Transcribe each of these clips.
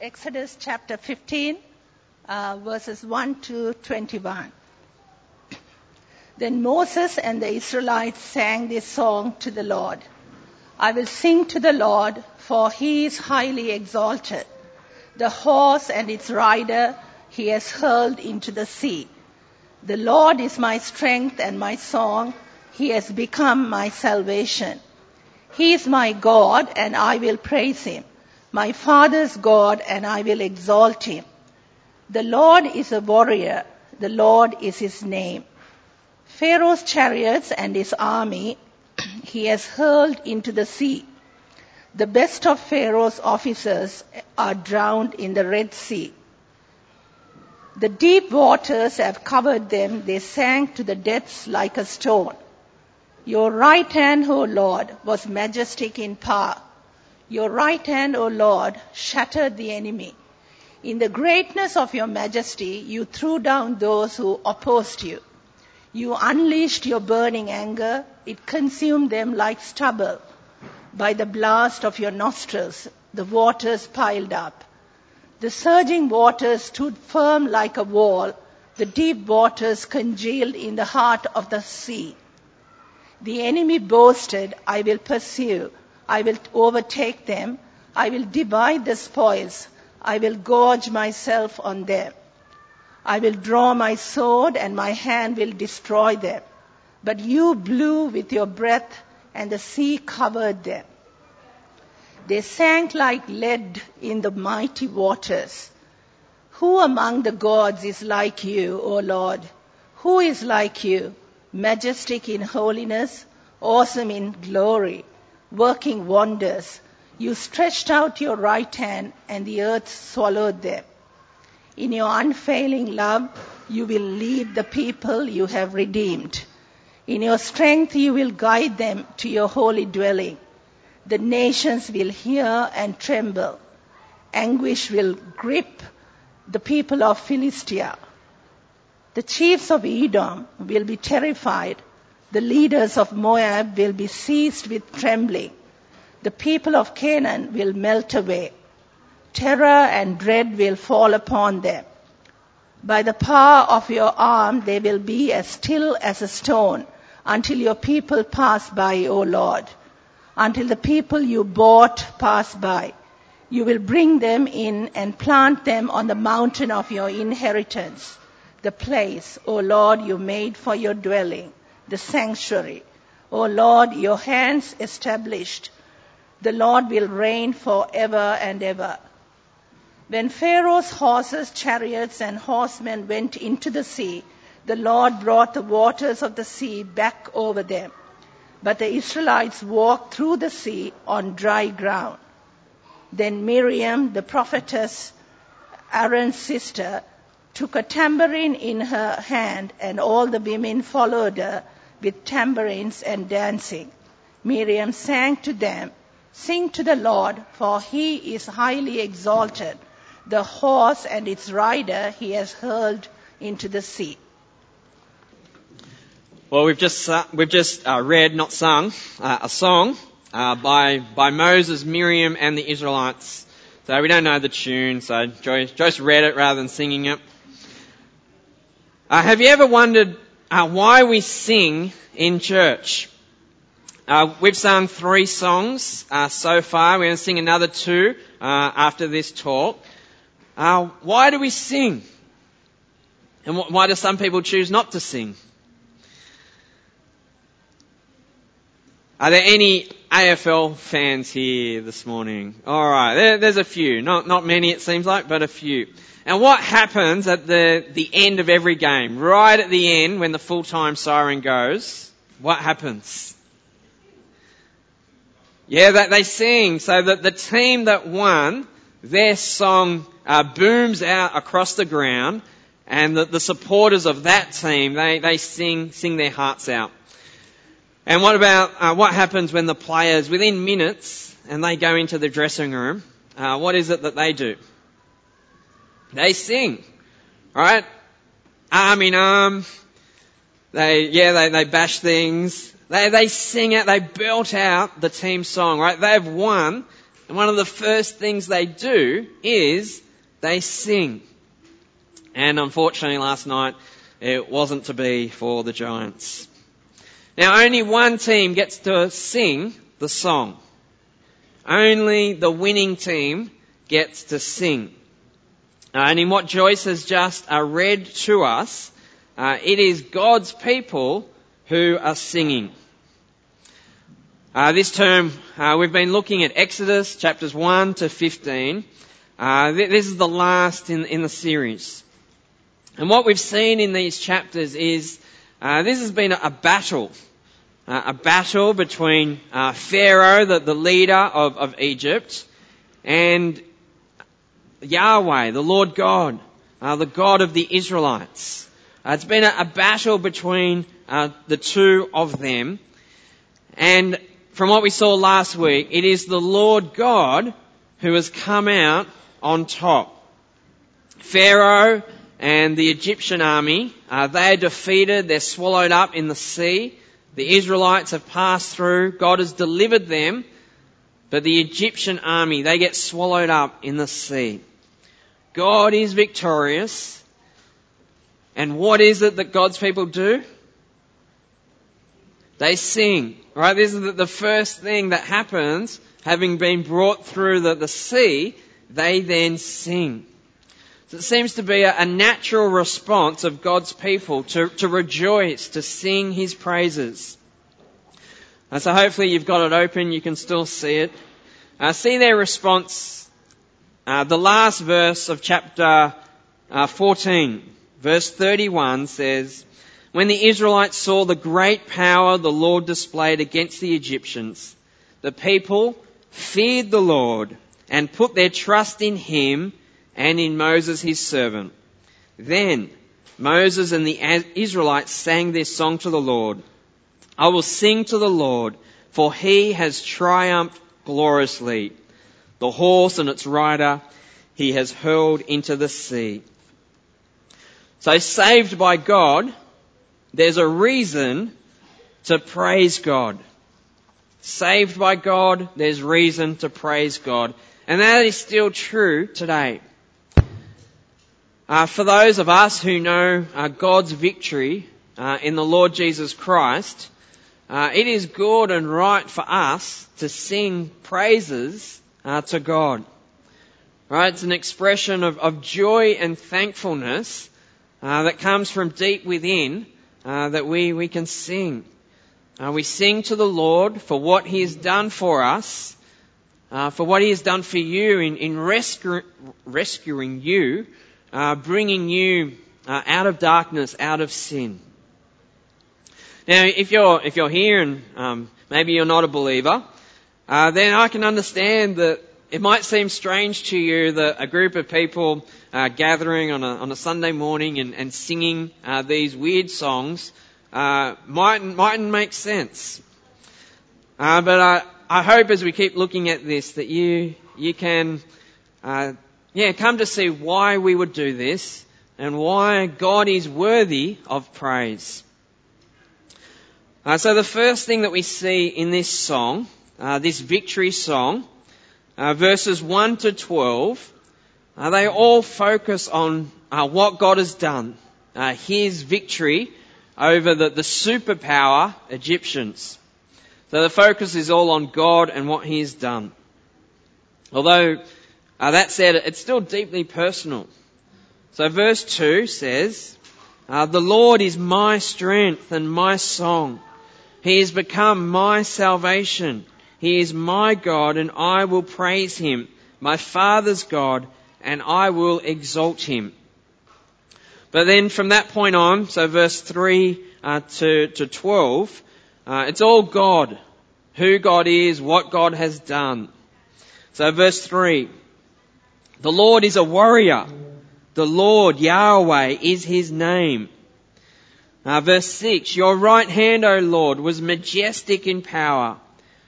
Exodus chapter 15, uh, verses 1 to 21. Then Moses and the Israelites sang this song to the Lord. I will sing to the Lord, for he is highly exalted. The horse and its rider he has hurled into the sea. The Lord is my strength and my song. He has become my salvation. He is my God and I will praise him. My father's God and I will exalt him. The Lord is a warrior. The Lord is his name. Pharaoh's chariots and his army he has hurled into the sea. The best of Pharaoh's officers are drowned in the Red Sea. The deep waters have covered them. They sank to the depths like a stone. Your right hand, O Lord, was majestic in power. Your right hand, O Lord, shattered the enemy. In the greatness of your majesty, you threw down those who opposed you. You unleashed your burning anger. It consumed them like stubble. By the blast of your nostrils, the waters piled up. The surging waters stood firm like a wall. The deep waters congealed in the heart of the sea. The enemy boasted, I will pursue. I will overtake them. I will divide the spoils. I will gorge myself on them. I will draw my sword and my hand will destroy them. But you blew with your breath and the sea covered them. They sank like lead in the mighty waters. Who among the gods is like you, O Lord? Who is like you, majestic in holiness, awesome in glory, working wonders? You stretched out your right hand and the earth swallowed them. In your unfailing love, you will lead the people you have redeemed. In your strength, you will guide them to your holy dwelling. The nations will hear and tremble. Anguish will grip the people of Philistia. The chiefs of Edom will be terrified. The leaders of Moab will be seized with trembling. The people of Canaan will melt away. Terror and dread will fall upon them. By the power of your arm, they will be as still as a stone until your people pass by, O Lord until the people you bought pass by. You will bring them in and plant them on the mountain of your inheritance, the place, O Lord, you made for your dwelling, the sanctuary. O Lord, your hands established. The Lord will reign forever and ever. When Pharaoh's horses, chariots, and horsemen went into the sea, the Lord brought the waters of the sea back over them. But the Israelites walked through the sea on dry ground. Then Miriam, the prophetess, Aaron's sister, took a tambourine in her hand, and all the women followed her with tambourines and dancing. Miriam sang to them, Sing to the Lord, for he is highly exalted. The horse and its rider he has hurled into the sea. Well, we've just uh, we've just uh, read, not sung, uh, a song uh, by by Moses, Miriam, and the Israelites. So we don't know the tune, so Joyce, Joyce read it rather than singing it. Uh, have you ever wondered uh, why we sing in church? Uh, we've sung three songs uh, so far. We're going to sing another two uh, after this talk. why do we sing? And why do some people choose not to sing? Are there any AFL fans here this morning? Alright, there, there's a few. Not, not many it seems like, but a few. And what happens at the, the end of every game? Right at the end, when the full-time siren goes, what happens? Yeah, that they sing so that the team that won, their song uh, booms out across the ground and the, the supporters of that team, they, they sing, sing their hearts out. And what about uh, what happens when the players, within minutes, and they go into the dressing room? Uh, what is it that they do? They sing, right? Arm in arm. They, yeah, they, they bash things. They, they sing out, they belt out the team song, right? They've won. And one of the first things they do is they sing. And unfortunately last night it wasn't to be for the Giants. Now only one team gets to sing the song. Only the winning team gets to sing. Uh, and in what Joyce has just uh, read to us, uh, it is God's people who are singing. Uh, this term, uh, we've been looking at Exodus chapters 1 to 15. Uh, this is the last in, in the series. And what we've seen in these chapters is this has been a battle. Uh, a battle between uh, Pharaoh, the, the leader of, of Egypt, and Yahweh, the Lord God, the God of the Israelites. it's been a, a battle between the two of them. And from what we saw last week, it is the Lord God who has come out on top. Pharaoh and the Egyptian army, uh, they are defeated, they're swallowed up in the sea. The Israelites have passed through, God has delivered them, but the Egyptian army, they get swallowed up in the sea. God is victorious, and what is it that God's people do? They sing. Right? This is the first thing that happens, having been brought through the, the sea, they then sing. It seems to be a, a natural response of God's people to, to rejoice, to sing His praises. Uh, so hopefully you've got it open, you can still see it. Uh, see their response, uh, the last verse of chapter uh, 14, verse 31 says, when the Israelites saw the great power the Lord displayed against the Egyptians, the people feared the Lord and put their trust in him and in Moses his servant. Then Moses and the Israelites sang this song to the Lord. I will sing to the Lord, for he has triumphed gloriously. The horse and its rider he has hurled into the sea. So saved by God, there's a reason to praise God. Saved by God, there's reason to praise God. And that is still true today. Uh, for those of us who know uh, God's victory uh, in the Lord Jesus Christ, uh, it is good and right for us to sing praises uh, to God. Right? It's an expression of, of joy and thankfulness uh, that comes from deep within that we, we can sing. We sing to the Lord for what He has done for us, for what He has done for you in, in rescu- rescuing you, uh, bringing you uh, out of darkness, out of sin. Now, if you're if you're here and um, maybe you're not a believer, uh, then I can understand that it might seem strange to you that a group of people uh, gathering on a, on a Sunday morning and, and singing uh, these weird songs uh, mightn't, mightn't make sense. Uh, but I, I hope as we keep looking at this that you, you can uh, yeah, come to see why we would do this and why God is worthy of praise. Uh, so the first thing that we see in this song, this victory song, verses 1 to 12, uh, they all focus on uh, what God has done, uh, His victory over the, the superpower Egyptians. So the focus is all on God and what He has done. Although uh, that said, it's still deeply personal. So verse 2 says, uh, The Lord is my strength and my song. He has become my salvation. He is my God and I will praise Him, my Father's God and I will exalt him. But then from that point on, so verse 3 uh, to, to 12, uh, it's all God. Who God is, what God has done. So verse 3, the Lord is a warrior. The Lord, Yahweh, is his name. Uh, verse 6, your right hand, O Lord, was majestic in power.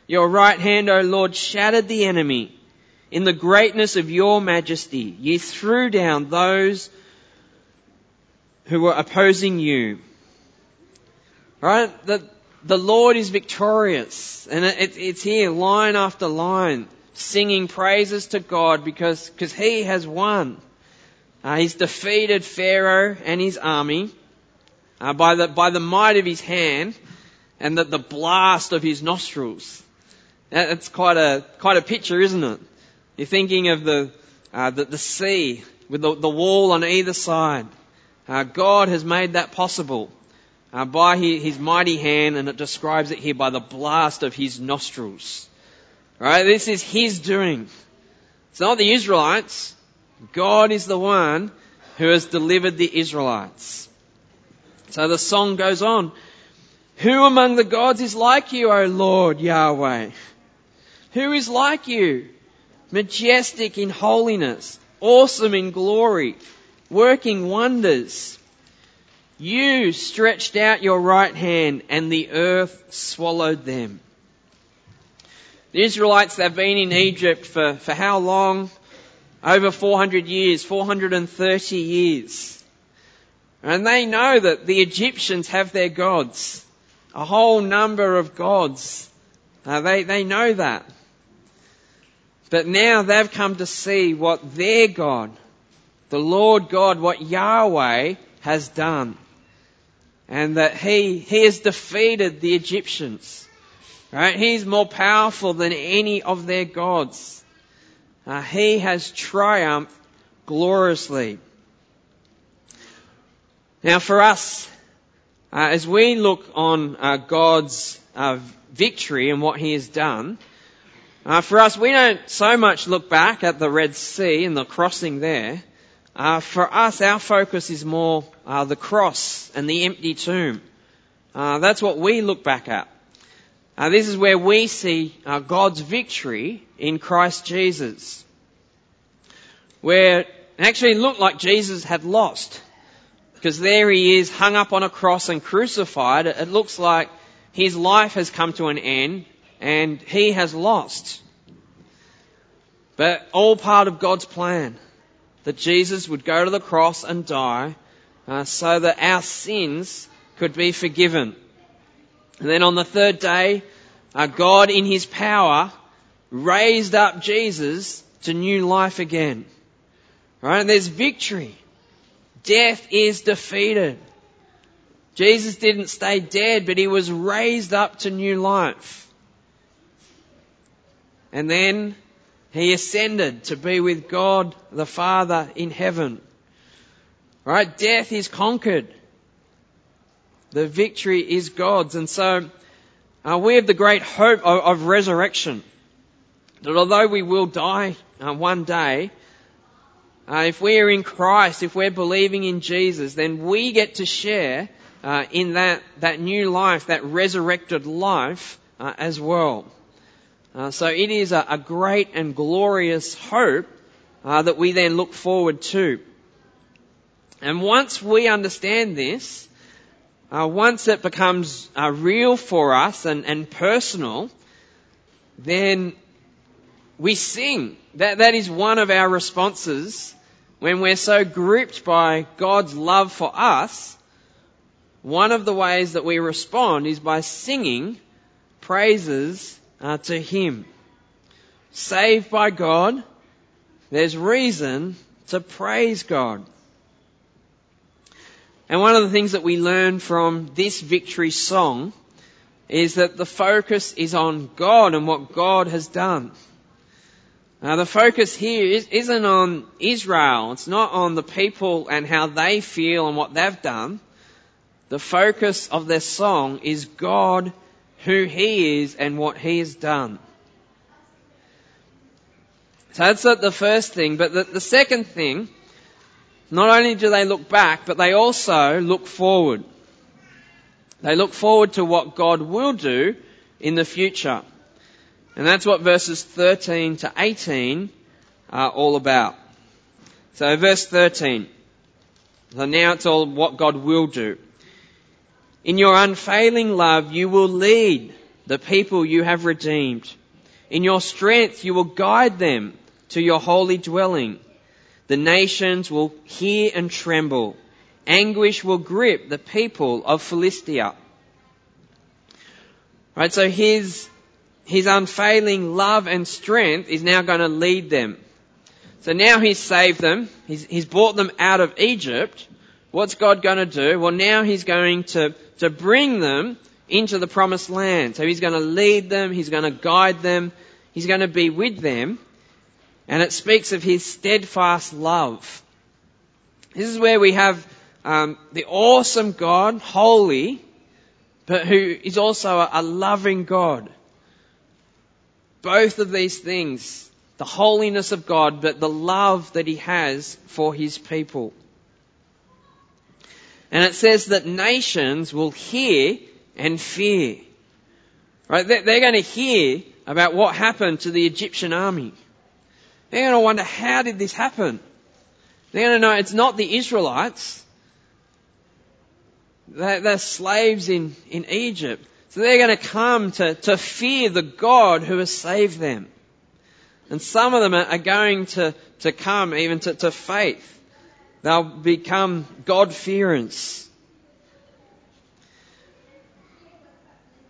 Your right hand, O Lord, shattered the enemy. In the greatness of your majesty, you threw down those who were opposing you. Right? The, the Lord is victorious. And it, it's here, line after line. Singing praises to God because, because he has won. Uh, he's defeated Pharaoh and his army uh, by, the, by the might of his hand and the, the blast of his nostrils. That's quite a, quite a picture, isn't it? You're thinking of the, uh, the, the sea with the, the wall on either side. Uh, God has made that possible uh, by his, his, mighty hand, and it describes it here by the blast of his nostrils. Right? This is his doing. It's not the Israelites. God is the one who has delivered the Israelites. So the song goes on. Who among the gods is like you, O Lord Yahweh? Who is like you? Majestic in holiness, awesome in glory, working wonders. You stretched out your right hand and the earth swallowed them. The Israelites, they've been in Egypt for, for how long? Over 400 years, 430 years. And they know that the Egyptians have their gods. A whole number of gods. Uh, they, they know that. But now they've come to see what their God, the Lord God, what Yahweh has done. And that He, He has defeated the Egyptians. Right? He's more powerful than any of their gods. Uh, he has triumphed gloriously. Now for us, uh, as we look on uh, God's uh, victory and what He has done, uh, for us, we don't so much look back at the Red Sea and the crossing there. Uh, for us, our focus is more the cross and the empty tomb. That's what we look back at. Uh, this is where we see uh, God's victory in Christ Jesus. Where it actually looked like Jesus had lost. Because there he is, hung up on a cross and crucified. It looks like his life has come to an end and he has lost. But all part of God's plan that Jesus would go to the cross and die uh, so that our sins could be forgiven. And then on the third day, uh, God in his power raised up Jesus to new life again. Right? And there's victory. Death is defeated. Jesus didn't stay dead, but he was raised up to new life. And then he ascended to be with God the Father in heaven. Right? Death is conquered. The victory is God's. And so uh, we have the great hope of, of, resurrection. That although we will die uh, one day, uh, if we are in Christ, if we're believing in Jesus, then we get to share uh, in that, that new life, that resurrected life uh, as well. Uh, so it is a, a, great and glorious hope that we then look forward to. And once we understand this, uh, once it becomes uh, real for us and, and personal, then we sing. That, that is one of our responses when we're so gripped by God's love for us. One of the ways that we respond is by singing praises uh, to Him. Saved by God, there's reason to praise God. And one of the things that we learn from this victory song is that the focus is on God and what God has done. Now the focus here is, not on Israel. It's not on the people and how they feel and what they've done. The focus of their song is God who He is and what He has done. So that's the first thing. But the, the second thing, not only do they look back, but they also look forward. They look forward to what God will do in the future. And that's what verses 13 to 18 are all about. So verse 13. So now it's all what God will do. In your unfailing love, you will lead the people you have redeemed. In your strength, you will guide them to your holy dwelling. The nations will hear and tremble. Anguish will grip the people of Philistia. Right, so here's, his unfailing love and strength is now going to lead them. So now he's saved them. He's, he's brought them out of Egypt. What's God going to do? Well, now he's going to, to bring them into the promised land. So he's going to lead them. He's going to guide them. He's going to be with them. And it speaks of his steadfast love. This is where we have um, the awesome God, holy, but who is also a, a loving God. Both of these things the holiness of God, but the love that He has for His people. And it says that nations will hear and fear. Right? They're going to hear about what happened to the Egyptian army. They're going to wonder, how did this happen? They're going to know it's not the Israelites. They're, they're slaves in, in Egypt. So they're going to come to, to fear the God who has saved them. And some of them are going to, to come even to, to faith. They'll become God-fearers.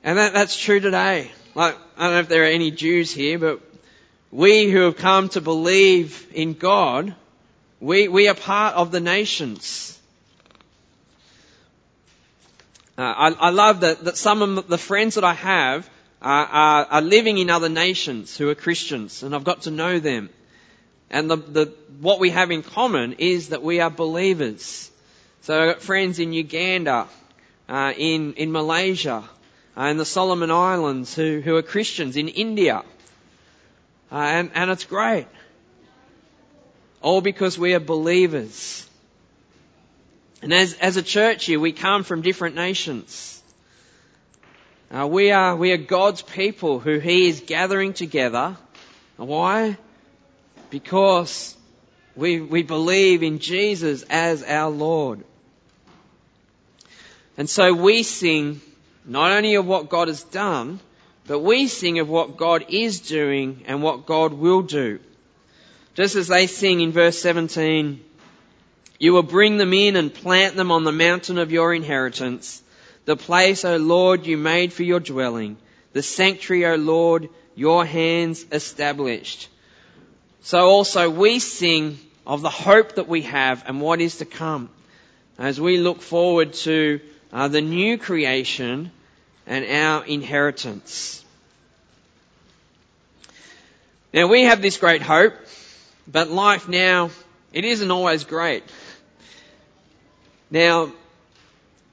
And that, that's true today. Like, I don't know if there are any Jews here, but we who have come to believe in God, we, we are part of the nations. Uh, I, I love that, that some of the friends that I have are, are, are living in other nations who are Christians, and I've got to know them. And the, the, what we have in common is that we are believers. So I've got friends in Uganda, uh, in, in Malaysia, uh, in the Solomon Islands who, who are Christians, in India. Uh, and, and it's great. All because we are believers. And as, as a church here, we come from different nations. Uh, we are we are God's people who He is gathering together. Why? Because we we believe in Jesus as our Lord. And so we sing not only of what God has done, but we sing of what God is doing and what God will do. Just as they sing in verse 17, you will bring them in and plant them on the mountain of your inheritance the place, O Lord, you made for your dwelling, the sanctuary, O Lord, your hands established. So also we sing of the hope that we have and what is to come as we look forward to uh, the new creation and our inheritance. Now we have this great hope, but life now, it isn't always great. Now,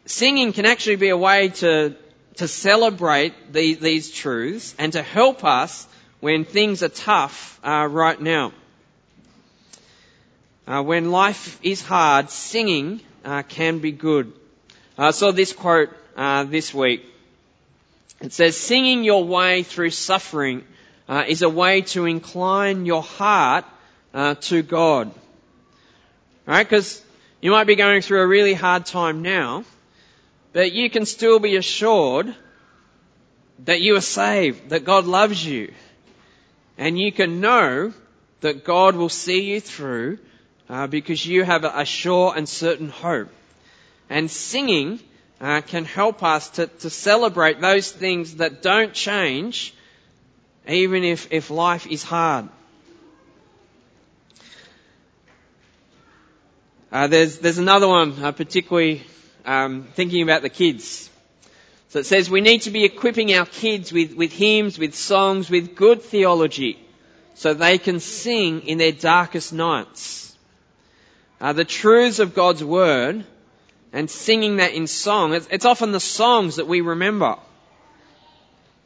singing can actually be a way to, to celebrate the, these truths and to help us when things are tough uh, right now. Uh, when life is hard, singing uh, can be good. I saw this quote uh, this week. It says, "Singing your way through suffering uh, is a way to incline your heart uh, to God." Right? Because you might be going through a really hard time now, but you can still be assured that you are saved, that God loves you, and you can know that God will see you through uh, because you have a sure and certain hope. And singing uh, can help us to, to celebrate those things that don't change, even if, if life is hard. Uh, there's there's another one, uh, particularly um, thinking about the kids. So it says we need to be equipping our kids with, with hymns, with songs, with good theology, so they can sing in their darkest nights. Uh, the truths of God's Word and singing that in song, it's, often the songs that we remember.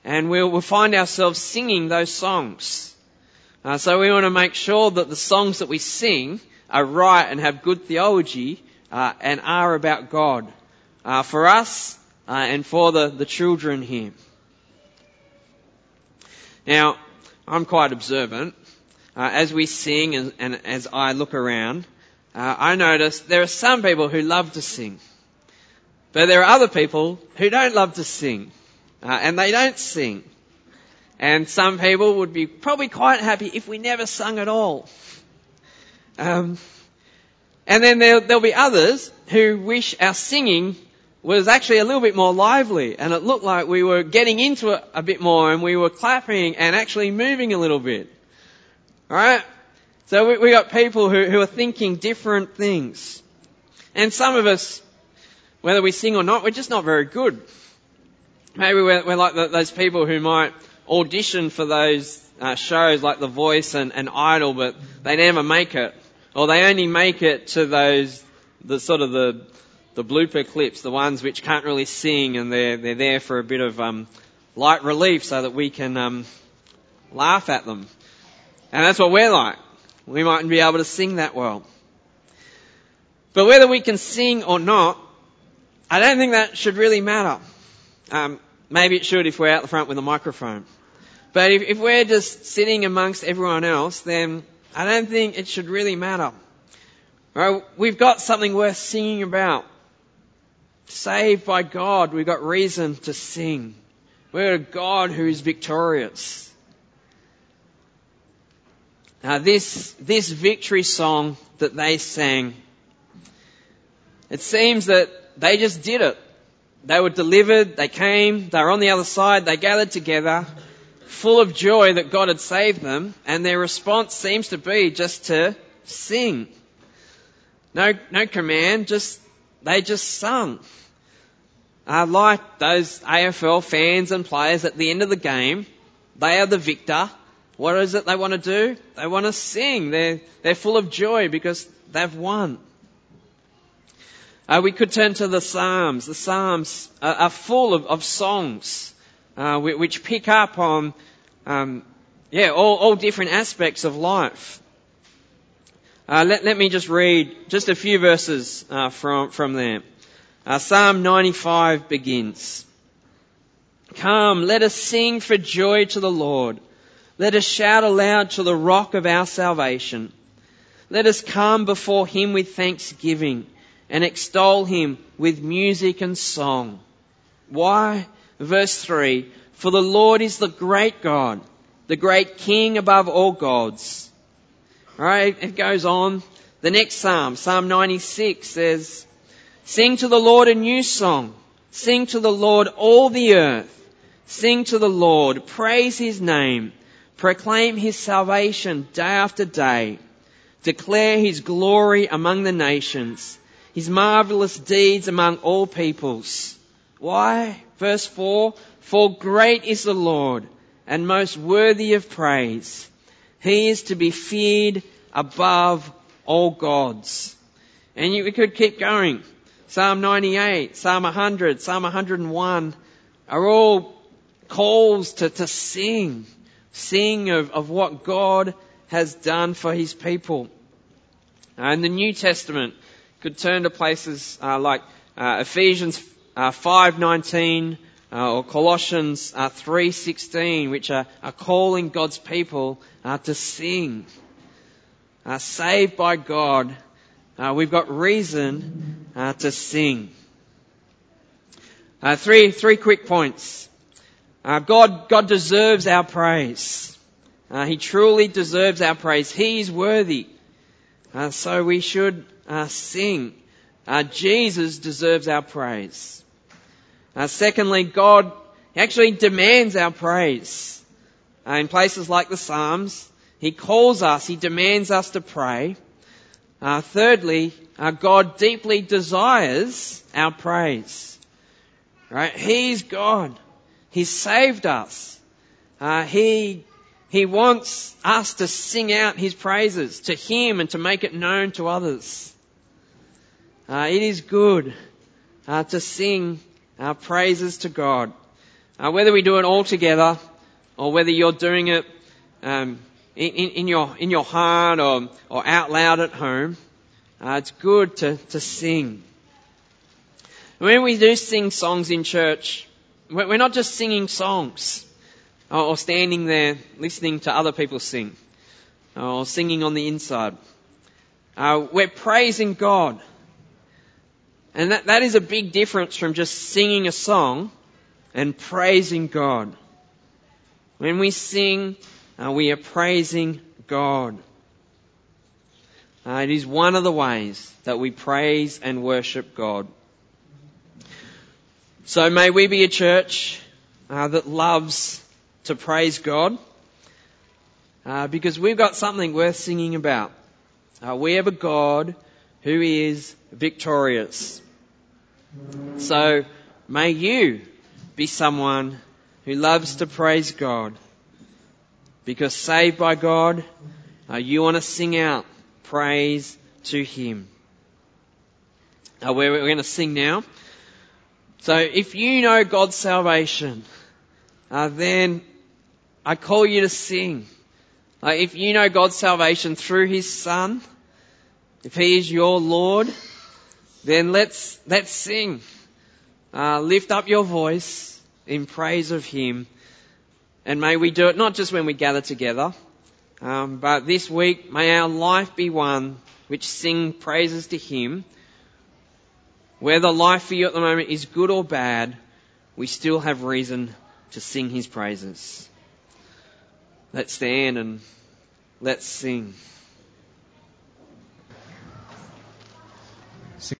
And we'll, we'll find ourselves singing those songs. Uh, so we want to make sure that the songs that we sing are right and have good theology uh, and are about God uh, for us uh, and for the, the children here. Now, I'm quite observant. Uh, as we sing and, and, as I look around, uh, I notice there are some people who love to sing. But there are other people who don't love to sing. Uh, and they don't sing. And some people would be probably quite happy if we never sung at all. Um, and then there, will be others who wish our singing was actually a little bit more lively and it looked like we were getting into it a bit more and we were clapping and actually moving a little bit. Alright? So we, we got people who, who are thinking different things. And some of us, whether we sing or not, we're just not very good. Maybe we're, we're like the, those people who might audition for those uh, shows like The Voice and, and Idol, but they never make it. Or they only make it to those, the sort of the, the blooper clips, the ones which can't really sing and they're, they're there for a bit of, um, light relief so that we can, um, laugh at them. And that's what we're like. We mightn't be able to sing that well. But whether we can sing or not, I don't think that should really matter. Um, maybe it should if we're out the front with a microphone. But if, if we're just sitting amongst everyone else, then I don't think it should really matter. Right? We've got something worth singing about. Saved by God, we've got reason to sing. We're a God who is victorious. Now this, this victory song that they sang, it seems that they just did it. They were delivered, they came, they were on the other side, they gathered together, full of joy that God had saved them, and their response seems to be just to sing. No, no command, just, they just sung. Uh, like those AFL fans and players at the end of the game, they are the victor. What is it they want to do? They want to sing. They're, they're full of joy because they've won. Uh, we could turn to the Psalms. The Psalms are, are full of, of songs uh, which pick up on, um, yeah, all, all, different aspects of life. Uh, let, let, me just read just a few verses uh, from from there. Uh, Psalm 95 begins. Come, let us sing for joy to the Lord. Let us shout aloud to the rock of our salvation. Let us come before him with thanksgiving and extol him with music and song. Why? Verse 3 For the Lord is the great God, the great King above all gods. Alright, it goes on. The next Psalm, Psalm 96 says, Sing to the Lord a new song. Sing to the Lord all the earth. Sing to the Lord. Praise his name. Proclaim his salvation day after day. Declare his glory among the nations. His marvelous deeds among all peoples. Why? Verse 4, For great is the Lord and most worthy of praise. He is to be feared above all gods. And you, we could keep going. Psalm 98, Psalm 100, Psalm 101 are all calls to, to sing. Sing of, of what God has done for His people. Uh, in the New Testament, could turn to places uh, like uh, Ephesians uh, 5:19 uh, or Colossians uh, 3:16, which are, are, calling God's people to sing. Saved by God, we've got reason to sing. three three quick points. God God deserves our praise. he truly deserves our praise. He's worthy. so we should sing. Jesus deserves our praise. Uh, secondly, God actually demands our praise. Uh, in places like the Psalms, He calls us, He demands us to pray. Uh, thirdly, uh, God deeply desires our praise. Right? He's God. He saved us. Uh, he he wants us to sing out His praises to Him and to make it known to others. Uh, it is good uh, to sing our praises to God. Uh, whether we do it all together or whether you're doing it um, in, in, your, in your heart or, or out loud at home, uh, it's good to, to sing. When we do sing songs in church, we're not just singing songs or standing there listening to other people sing or singing on the inside. Uh, we're praising God. And that, that is a big difference from just singing a song and praising God. When we sing, uh, we are praising God. Uh, it is one of the ways that we praise and worship God. So may we be a church uh, that loves to praise God uh, because we've got something worth singing about. Uh, we have a God who is victorious. So may you be someone who loves to praise God because saved by God, uh, you want to sing out praise to Him. Uh, we're, we're going to sing now. So if you know God's salvation, uh, then I call you to sing. If you know God's salvation through His Son, if He is your Lord, then let's let's sing. Uh, lift up your voice in praise of Him, and may we do it not just when we gather together, um, but this week may our life be one which sing praises to Him whether life for you at the moment is good or bad, we still have reason to sing his praises. Let's stand and let's sing.